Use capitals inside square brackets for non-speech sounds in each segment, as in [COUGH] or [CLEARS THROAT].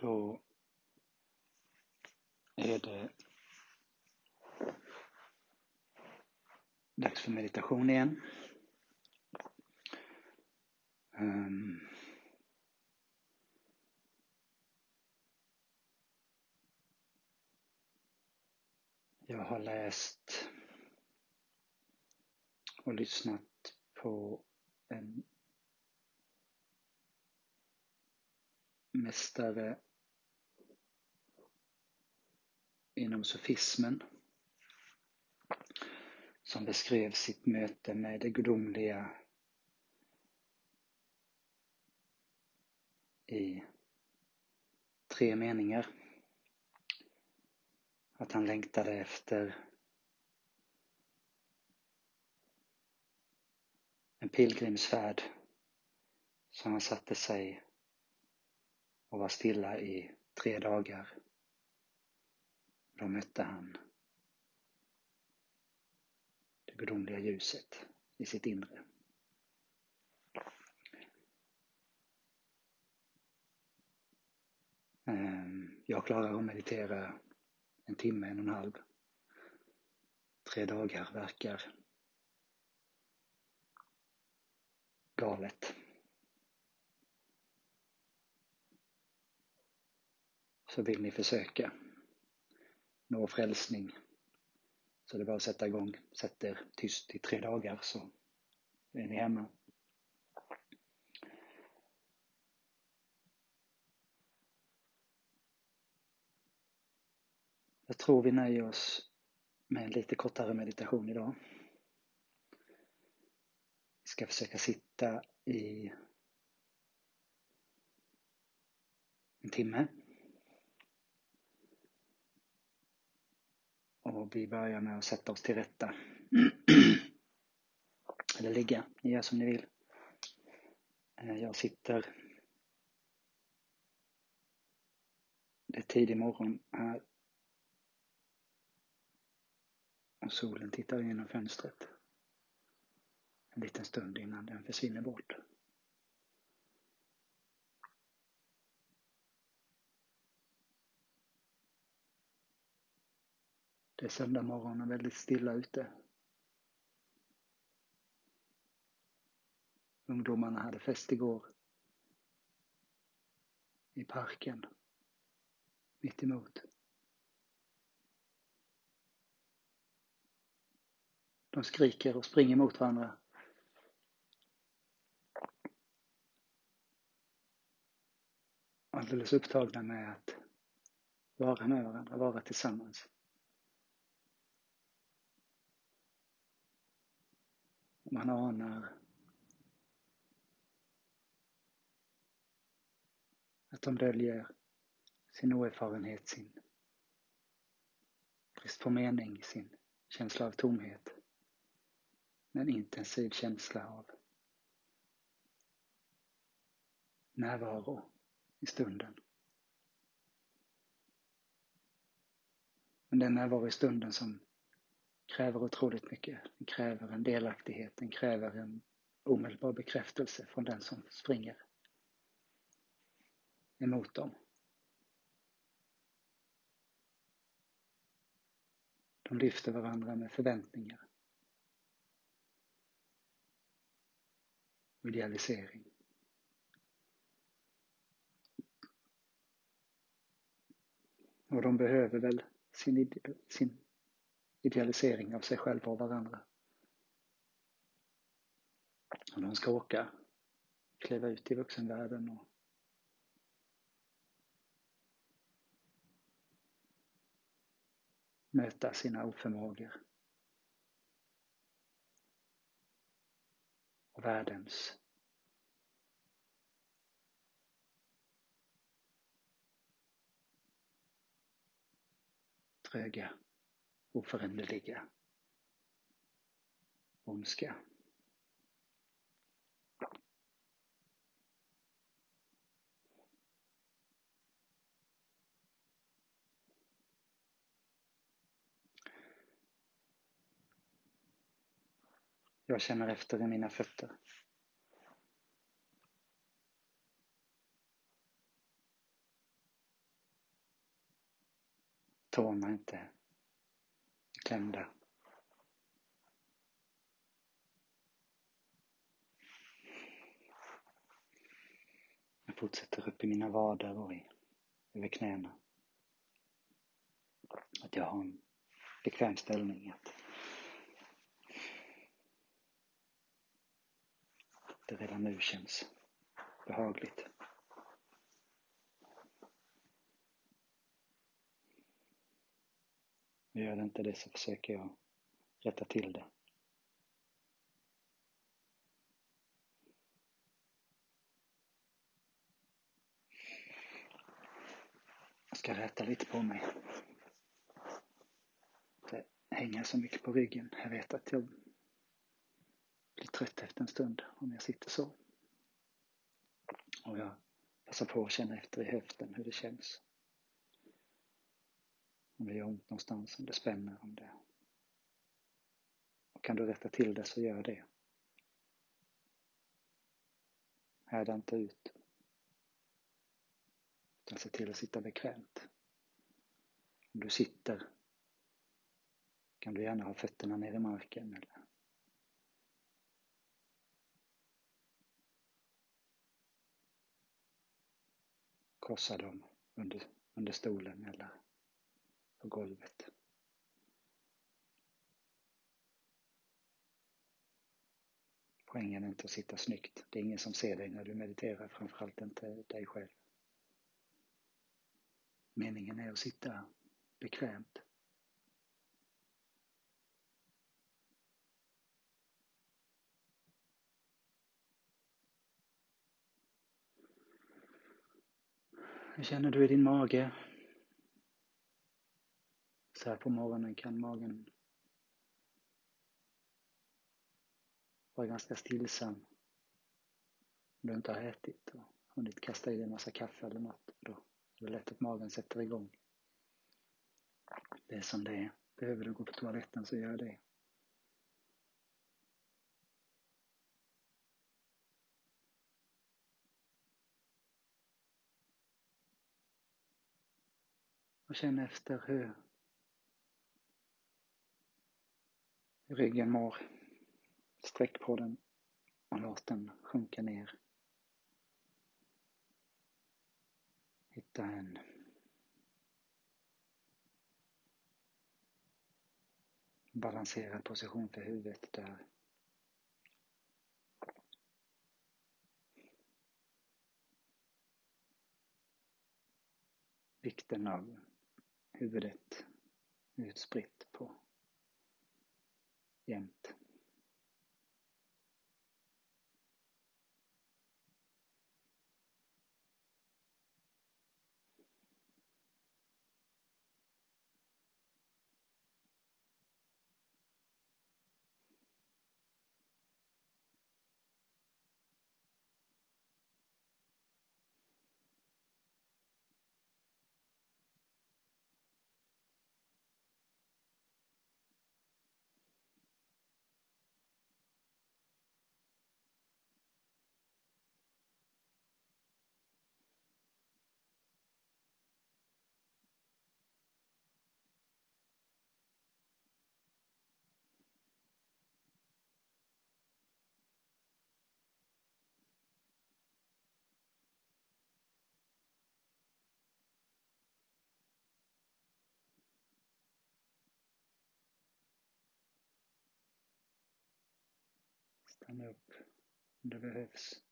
Då är det dags för meditation igen. Um, jag har läst och lyssnat på en mästare inom sofismen som beskrev sitt möte med det gudomliga i tre meningar. Att han längtade efter en pilgrimsfärd så han satte sig och var stilla i tre dagar. Då mötte han det gudomliga ljuset i sitt inre. Ehm, jag klarar att meditera en timme, en och en halv. Tre dagar verkar galet. Så vill ni försöka nå frälsning så det är bara att sätta igång. Sätt er tyst i tre dagar så är ni hemma. Jag tror vi nöjer oss med en lite kortare meditation idag. Vi ska försöka sitta i en timme. Och vi börjar med att sätta oss till rätta. [CLEARS THROAT] Eller ligga, ni gör som ni vill. Eh, jag sitter Det är tidig morgon här och solen tittar genom fönstret en liten stund innan den försvinner bort. Det är söndag morgon och väldigt stilla ute. Ungdomarna hade fest igår i parken mitt emot. De skriker och springer mot varandra. Alldeles upptagna med att vara med varandra, vara tillsammans. Man anar att de döljer sin oerfarenhet, sin brist på mening, sin känsla av tomhet. En intensiv känsla av närvaro i stunden. Men den närvaro i stunden som kräver otroligt mycket. Den kräver en delaktighet, den kräver en omedelbar bekräftelse från den som springer emot dem. De lyfter varandra med förväntningar. Idealisering. Och de behöver väl sin, sin idealisering av sig själva och varandra. Och de ska åka, kliva ut i vuxenvärlden och möta sina oförmågor och världens tröga oföränderliga ondska. Jag känner efter i mina fötter. tårna inte tända. Jag fortsätter upp i mina vader och i, över knäna. Att jag har en bekväm ställning. Att det redan nu känns behagligt. Och gör det inte det så försöker jag rätta till det. Jag ska rätta lite på mig. Det hänger så mycket på ryggen. Jag vet att jag blir trött efter en stund om jag sitter så. Och jag passar på att känna efter i höften hur det känns. Om det gör ont någonstans, om det spänner, om det... Och kan du rätta till det så gör det. Härda inte ut. Utan se till att sitta bekvämt. Om du sitter kan du gärna ha fötterna ner i marken eller korsa dem under, under stolen eller golvet. Poängen är inte att sitta snyggt. Det är ingen som ser dig när du mediterar, framförallt inte dig själv. Meningen är att sitta bekvämt. Hur känner du i din mage? Så här på morgonen kan magen vara ganska stillsam. Om du inte har ätit och hunnit kasta i dig en massa kaffe eller något. Då är det lätt att magen sätter igång. Det är som det är. Behöver du gå på toaletten så gör det. Och känn efter hur ryggen mår. Sträck på den och låt den sjunka ner. Hitta en balanserad position för huvudet där. Vikten av huvudet utspritt på Stanna upp om det behövs.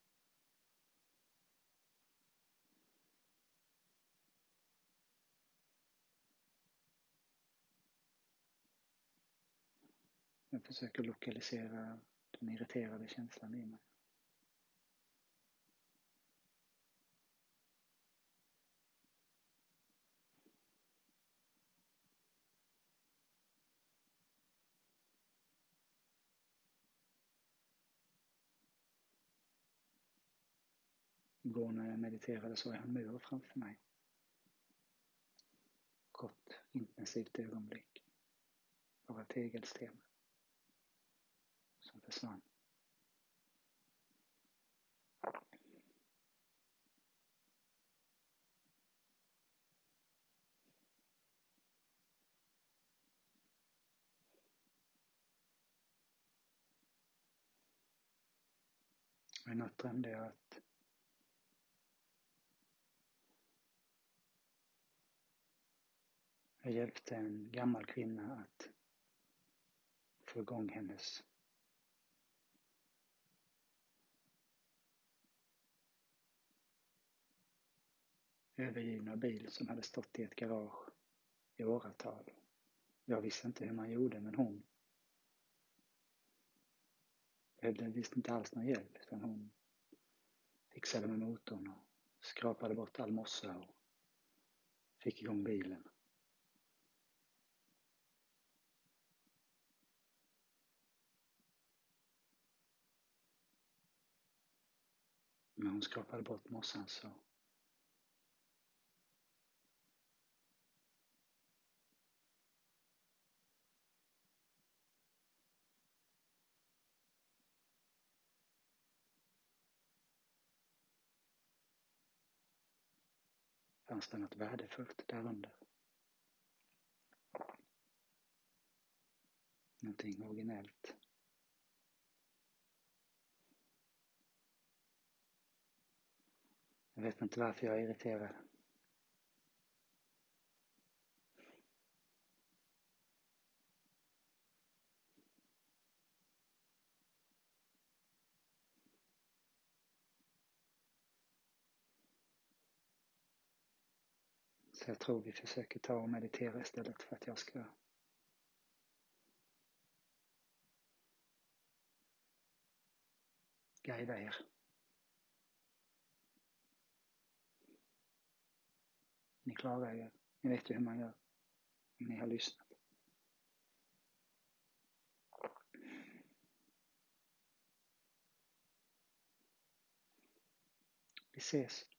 Jag försöker lokalisera den irriterade känslan i mig. igår när jag mediterade såg jag en mur framför mig. Kort, intensivt ögonblick. Bara tegelsten. Som försvann. I natt drömde jag att jag hjälpte en gammal kvinna att få igång hennes övergivna bil som hade stått i ett garage i åratal. Jag visste inte hur man gjorde men hon behövde visst inte alls någon hjälp utan hon fixade med motorn och skrapade bort all mossa och fick igång bilen. När hon skrapade bort mossan så fanns det något värdefullt därunder. Någonting originellt. Jag vet inte varför jag är irriterad. Så jag tror vi försöker ta och meditera istället för att jag ska guida er. Ni klarar er. Ni vet ju hur man gör. Om ni har lyssnat. Vi ses.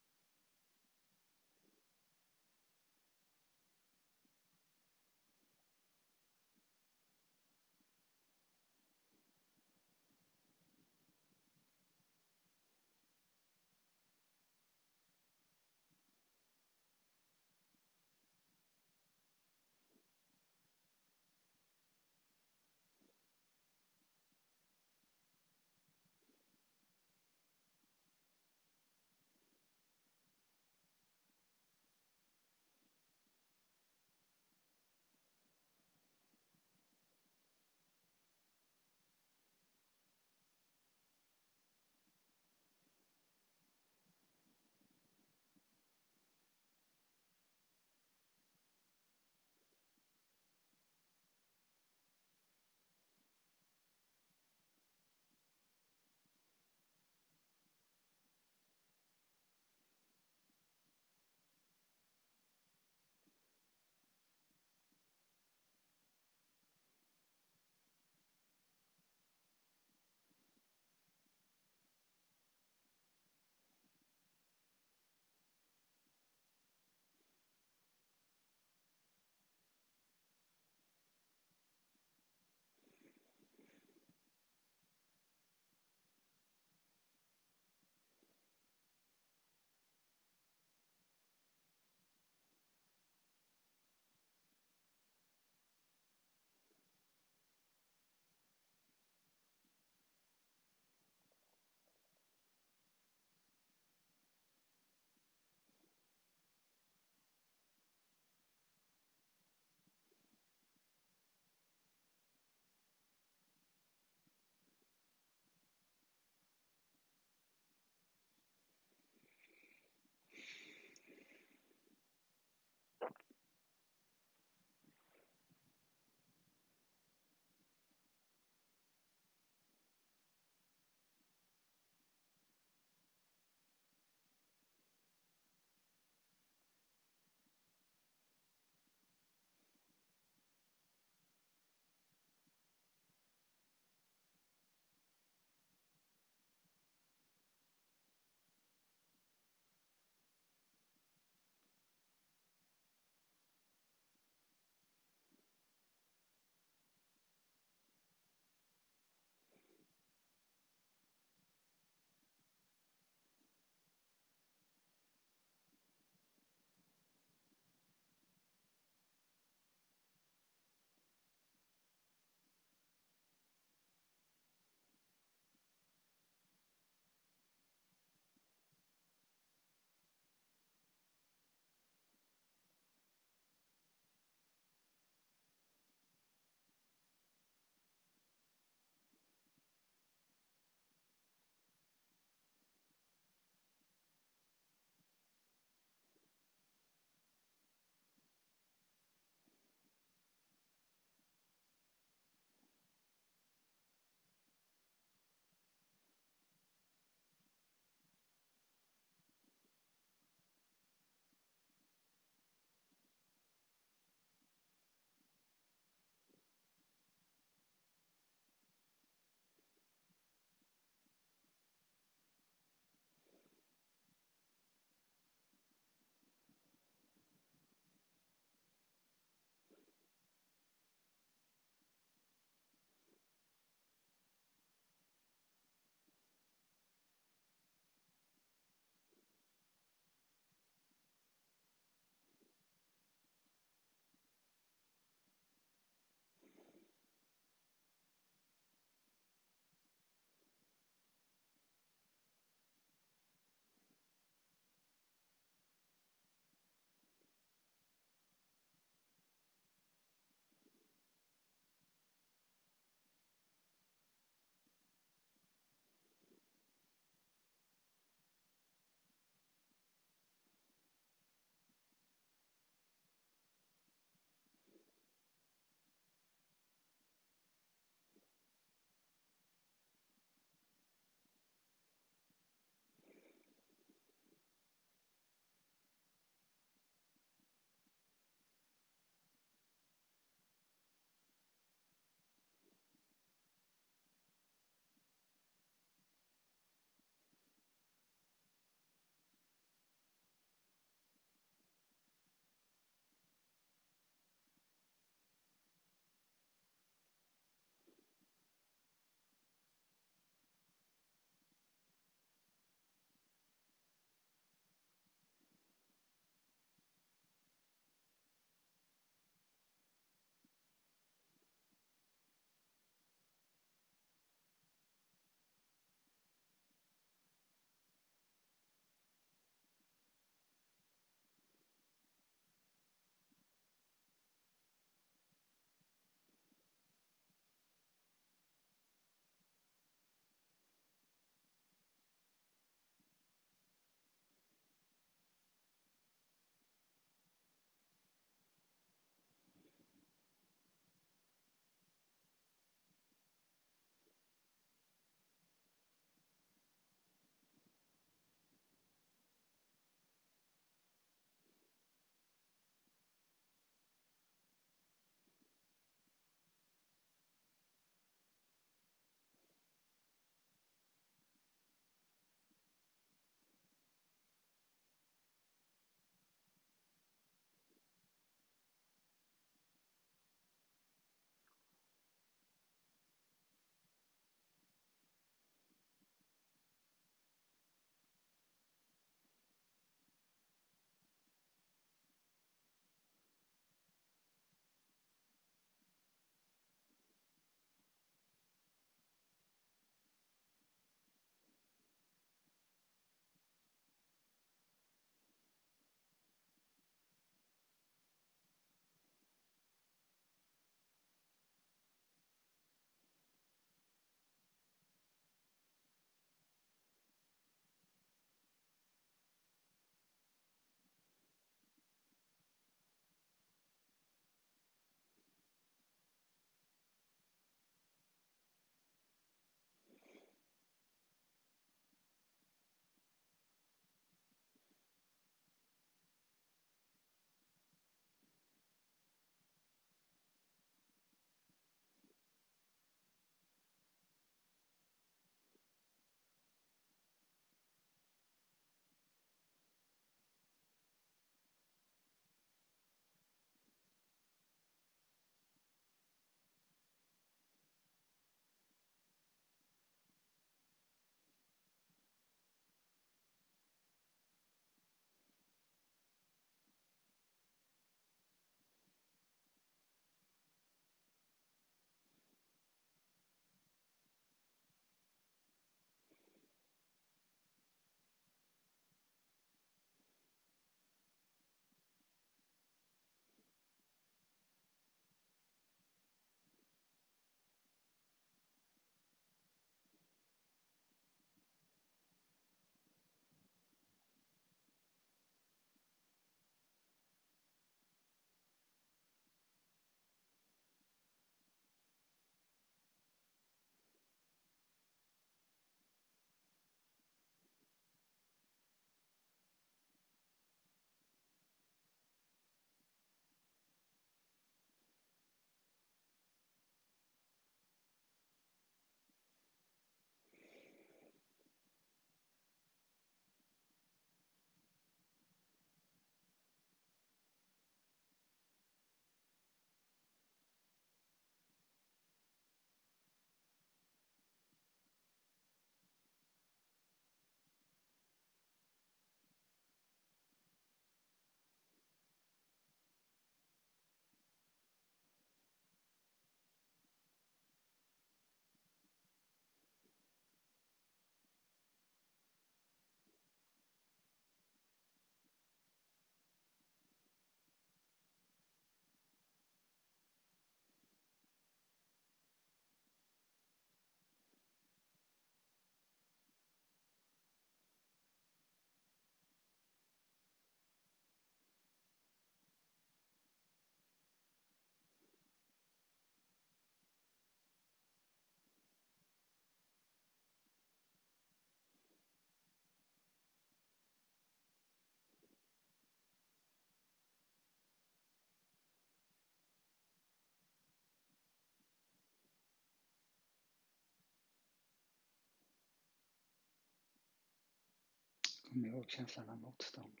Kom ihåg känslan av motstånd.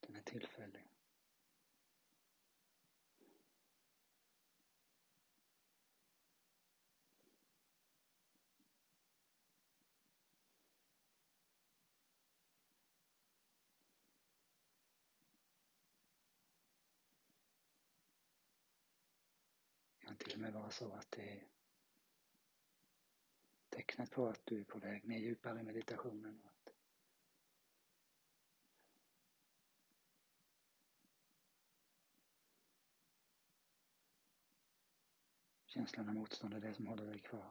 Den är tillfällig. Kan till och med vara så att det är tecknet på att du är på väg ner djupare i meditationen känslan av motstånd är det som håller dig kvar.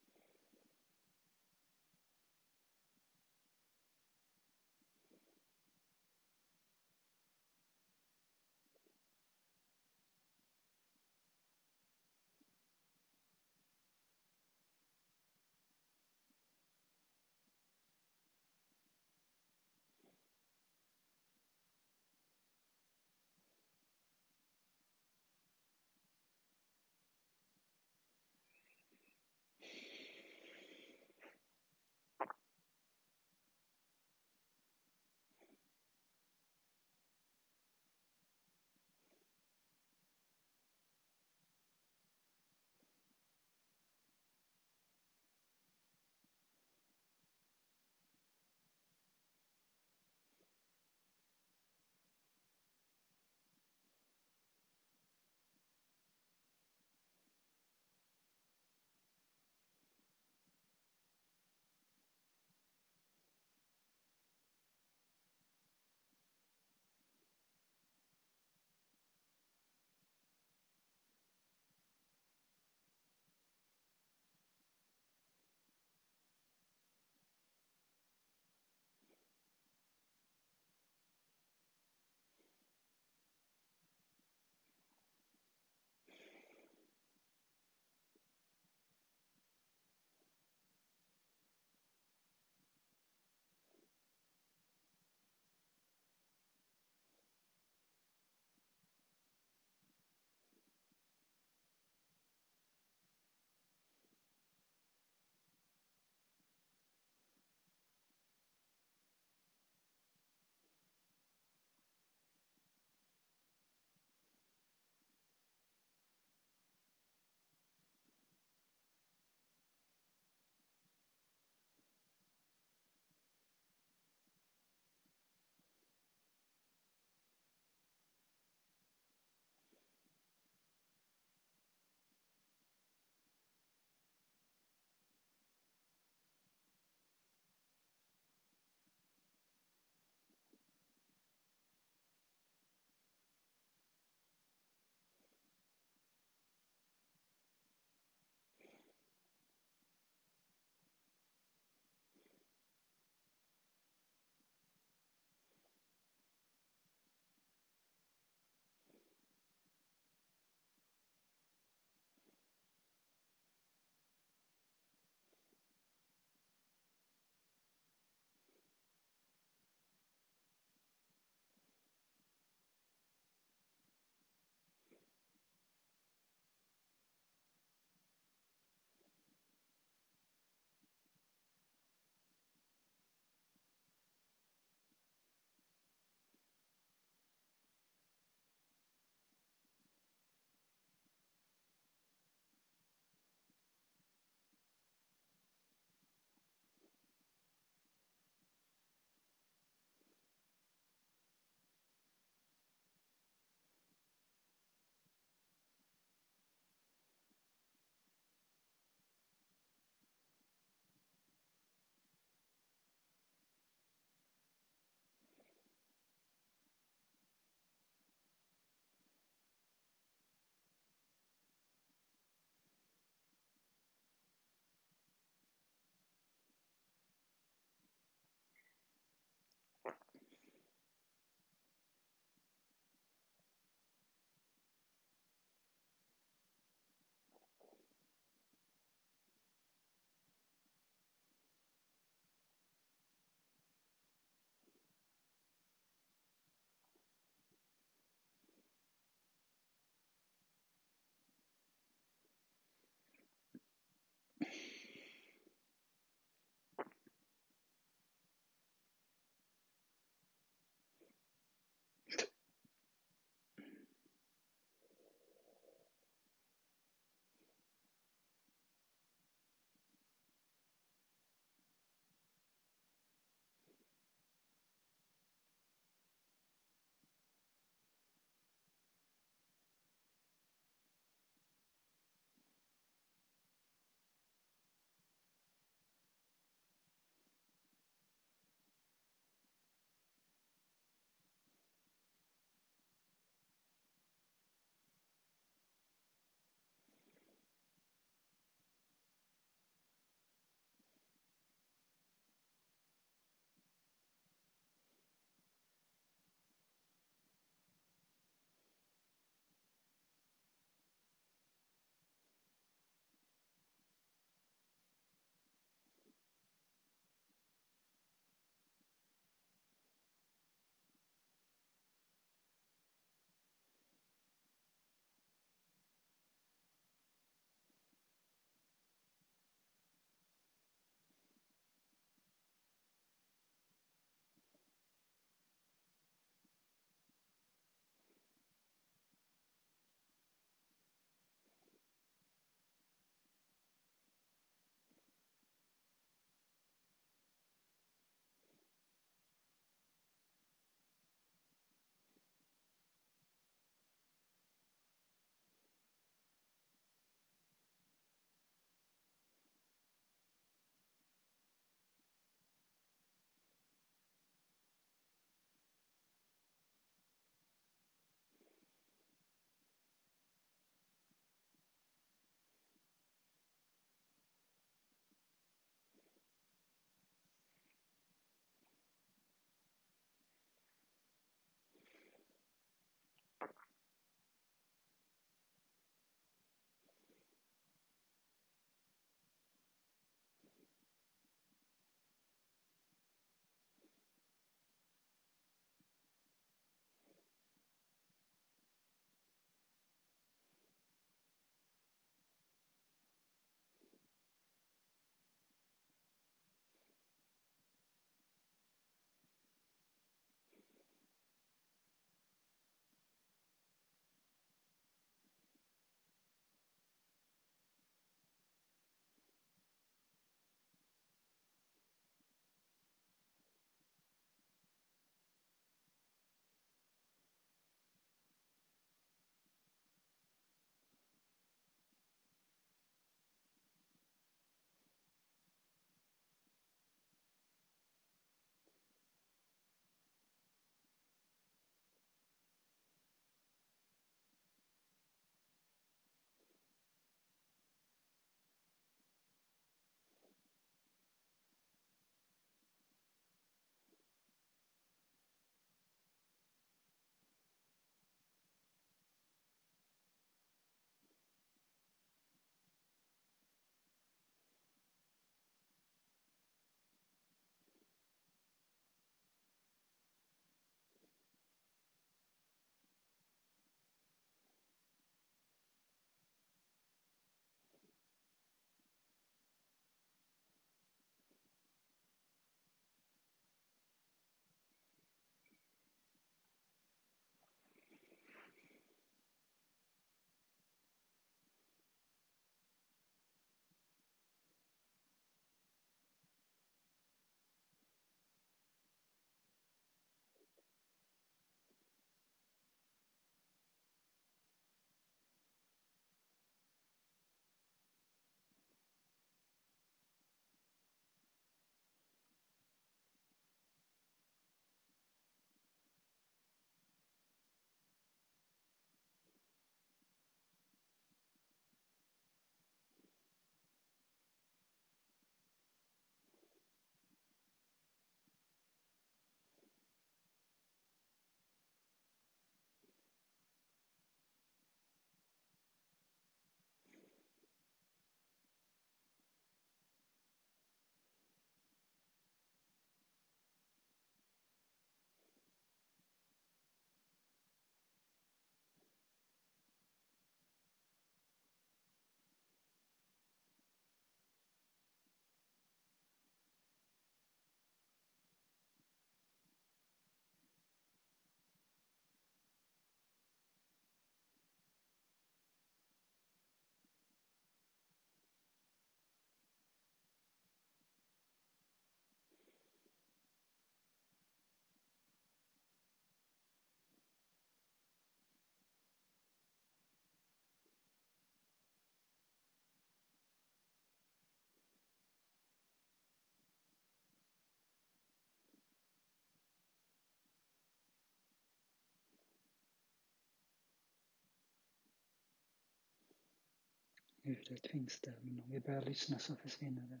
Ljudet finns där, men om vi börjar lyssna så försvinner det.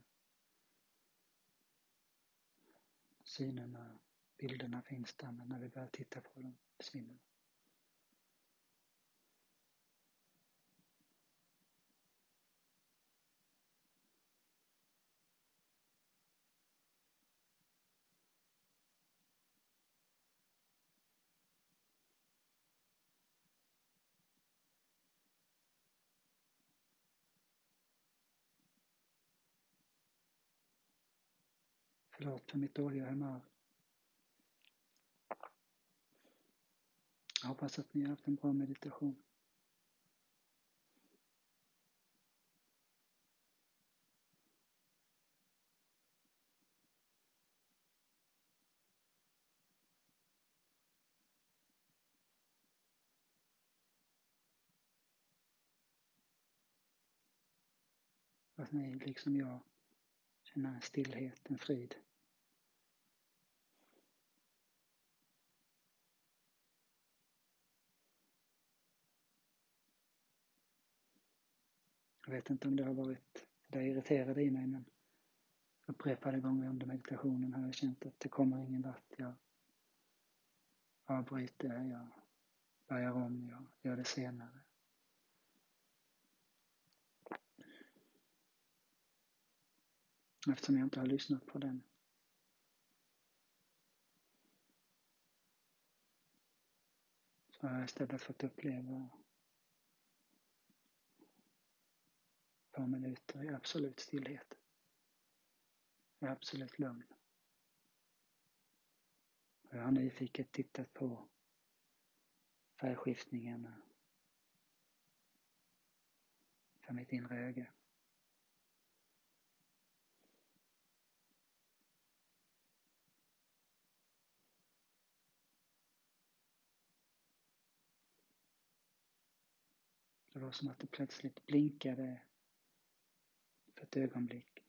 Synerna, bilderna finns där, men när vi börjar titta på dem försvinner de. Förlåt för mitt dåliga humör. Jag hoppas att ni har haft en bra meditation. Att ni, liksom jag, Känna stillhet, en frid. Jag vet inte om det har varit, det irriterade i mig men upprepade gånger under meditationen har jag känt att det kommer ingen vart. Jag avbryter, jag börjar om, jag gör det senare. Eftersom jag inte har lyssnat på den så har jag istället fått uppleva ett par minuter i absolut stillhet. I absolut lugn. Jag har nyfiket tittat på färgskiftningarna för mitt inre öga. Det var som att det plötsligt blinkade för ett ögonblick.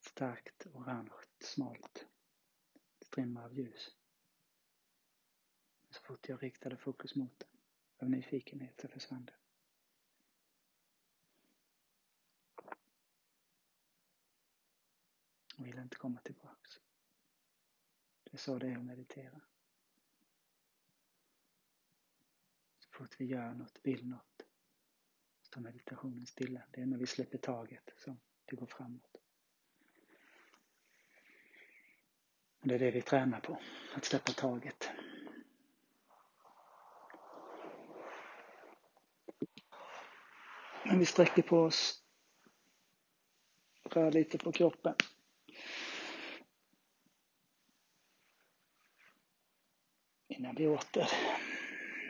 Starkt orange, smalt strimma av ljus. Så fort jag riktade fokus mot den, av nyfikenhet, så försvann det. Jag ville inte komma tillbaks. Det är så det är att meditera. Fort vi gör något, vill något, står meditationen stilla. Det är när vi släpper taget som det går framåt. Och det är det vi tränar på, att släppa taget. Men vi sträcker på oss, rör lite på kroppen. Innan vi åter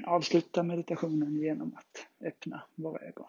avsluta meditationen genom att öppna våra ögon.